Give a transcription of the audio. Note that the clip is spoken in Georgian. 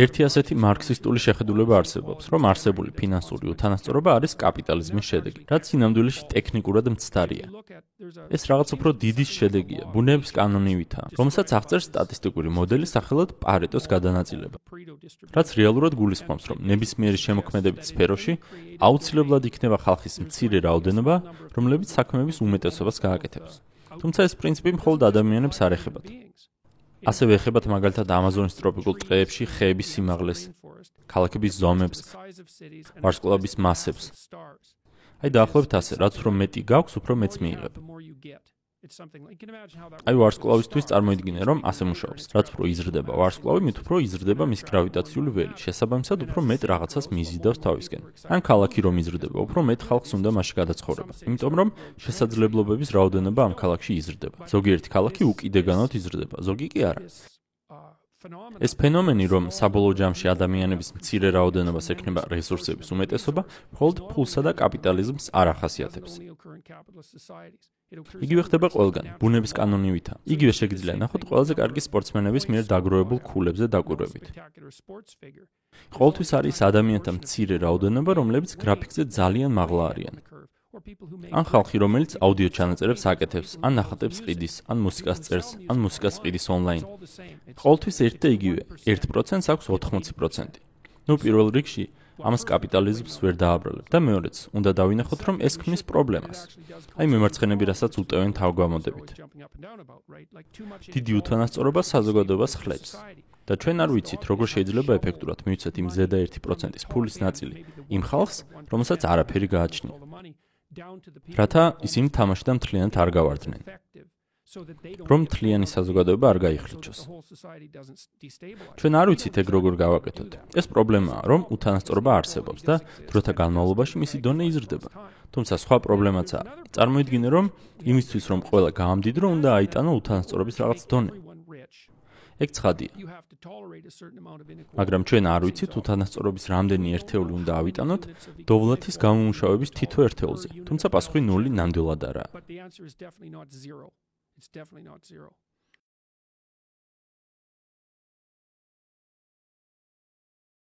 ერთი ასეთი მარქსისტული შეხედულება არსებობს, რომ არსებული ფინანსური უთანასწორობა არის კაპიტალიზმის შედეგი, რაც სინამდვილეში ტექნიკურად მცდარია. ეს რაღაც უფრო დიდი შედეგია, ბუნების კანონივითაა, რომელსაც აღწერს სტატისტიკური მოდელი სახელად პარეტოს გადანაწილება. რაც რეალურად გულისხმობს, რომ ნებისმიერი შემოქმედებით სფეროში აუცილებლად იქნება ხალხის მცირე რაოდენობა, რომლებიც საქმეების უმეტესობას გააკეთებს. თუმცა ეს პრინციპი მხოლოდ ადამიანებს არ ეხებათ. ასევე ეხებათ მაგალითად ამაზონის ტროპიკულ ტყეებში ხეების სიმაღლეს, ქალაქების ზომებს, ვარსკვლავების მასებს. აი დაახლოებით ასე, რაც უფრო მეტი გაქვს, უფრო მეც მიიღებ. აი ვარსკვლავისთვის წარმოიდგინე რომ ასე მუშაობს. რაც უფრო იზრდება ვარსკვლავი, მით უფრო იზრდება მის გრავიტაციული ველი. შესაბამისად, უფრო მეტ რაღაცას მიზიდავს თავისკენ. ან ქალაქი რომ იზრდება, უფრო მეტ ხალხს უნდა მასში გადაცხოვრება. იმიტომ რომ შესაძლებლობების რაოდენობა ამ ქალაქში იზრდება. ზოგიერთი ქალაქი უკიდეგანოდ იზრდება, ზოგი კი არა. ეს ფენომენი, რომ საბოლოო ჯამში ადამიანების მცირე რაოდენობას ექნება რესურსების უმეტესობა, მხოლოდ ფულსა და კაპიტალიზმს არ ახასიათებს. იგივე ხდება ყველგან, ბუნების კანონივითა. იგივე შეგიძლია ნახოთ ყველაზე კარგი სპორტსმენების მიერ დაგროვებულ ქულებზე დაკვირვებით. ყოველთვის არის ადამიანთა მცირე რაოდენობა, რომლებიც გრაფიკზე ძალიან მაღლა არიან. ან ხალხი, რომელიც აუდიო ჩანაწერებს აკეთებს, ან ნახატებს ყიდის, ან მუსიკას წერს, ან მუსიკას ყიდის ონლაინ. ყოველთვის ერთ და იგივე, 1%-ს აქვს 80%. ნუ პირველ რიგში ამას კაპიტალიზმს ვერ დააბრალებ და მეორეც, უნდა დავინახოთ, რომ ეს ქმნის პრობლემას. აი მემარცხენები რასაც უტევენ თავგამოდებით. დიდი უთანასწორობა საზოგადოებას ხლებს. და ჩვენ არ ვიცით, როგორ შეიძლება ეფექტურად მივიცეთ იმ ზედა 1%-ის ფულის ნაწილი იმ ხალხს, რომელსაც არაფერი გააჩნია. რათა ისინი თამაშიდან მთლიანად არ გავარდნენ. რომ მთლიანი საზოგადოება არ გაიხლიჩოს. ჩვენ არ ვიცით ეგ როგორ გავაკეთოთ. ეს პრობლემაა, რომ უთანასწორობა არსებობს და დროთა განმავლობაში მისი დონე იზრდება. თუმცა სხვა პრობლემაცაა. წარმოიდგინე, რომ იმისთვის, რომ ყველა გაამდიდრო, უნდა აიტანო უთანასწორობის რაღაც დონე. ეგ ცხადია. მაგრამ ჩვენ არ ვიცით უთანასწორობის რამდენი ერთეული უნდა ავიტანოთ დოვლათის გამომუშავების თითო ერთეულზე. თუმცა პასუხი 0 ნამდვილად არაა. It's definitely not zero.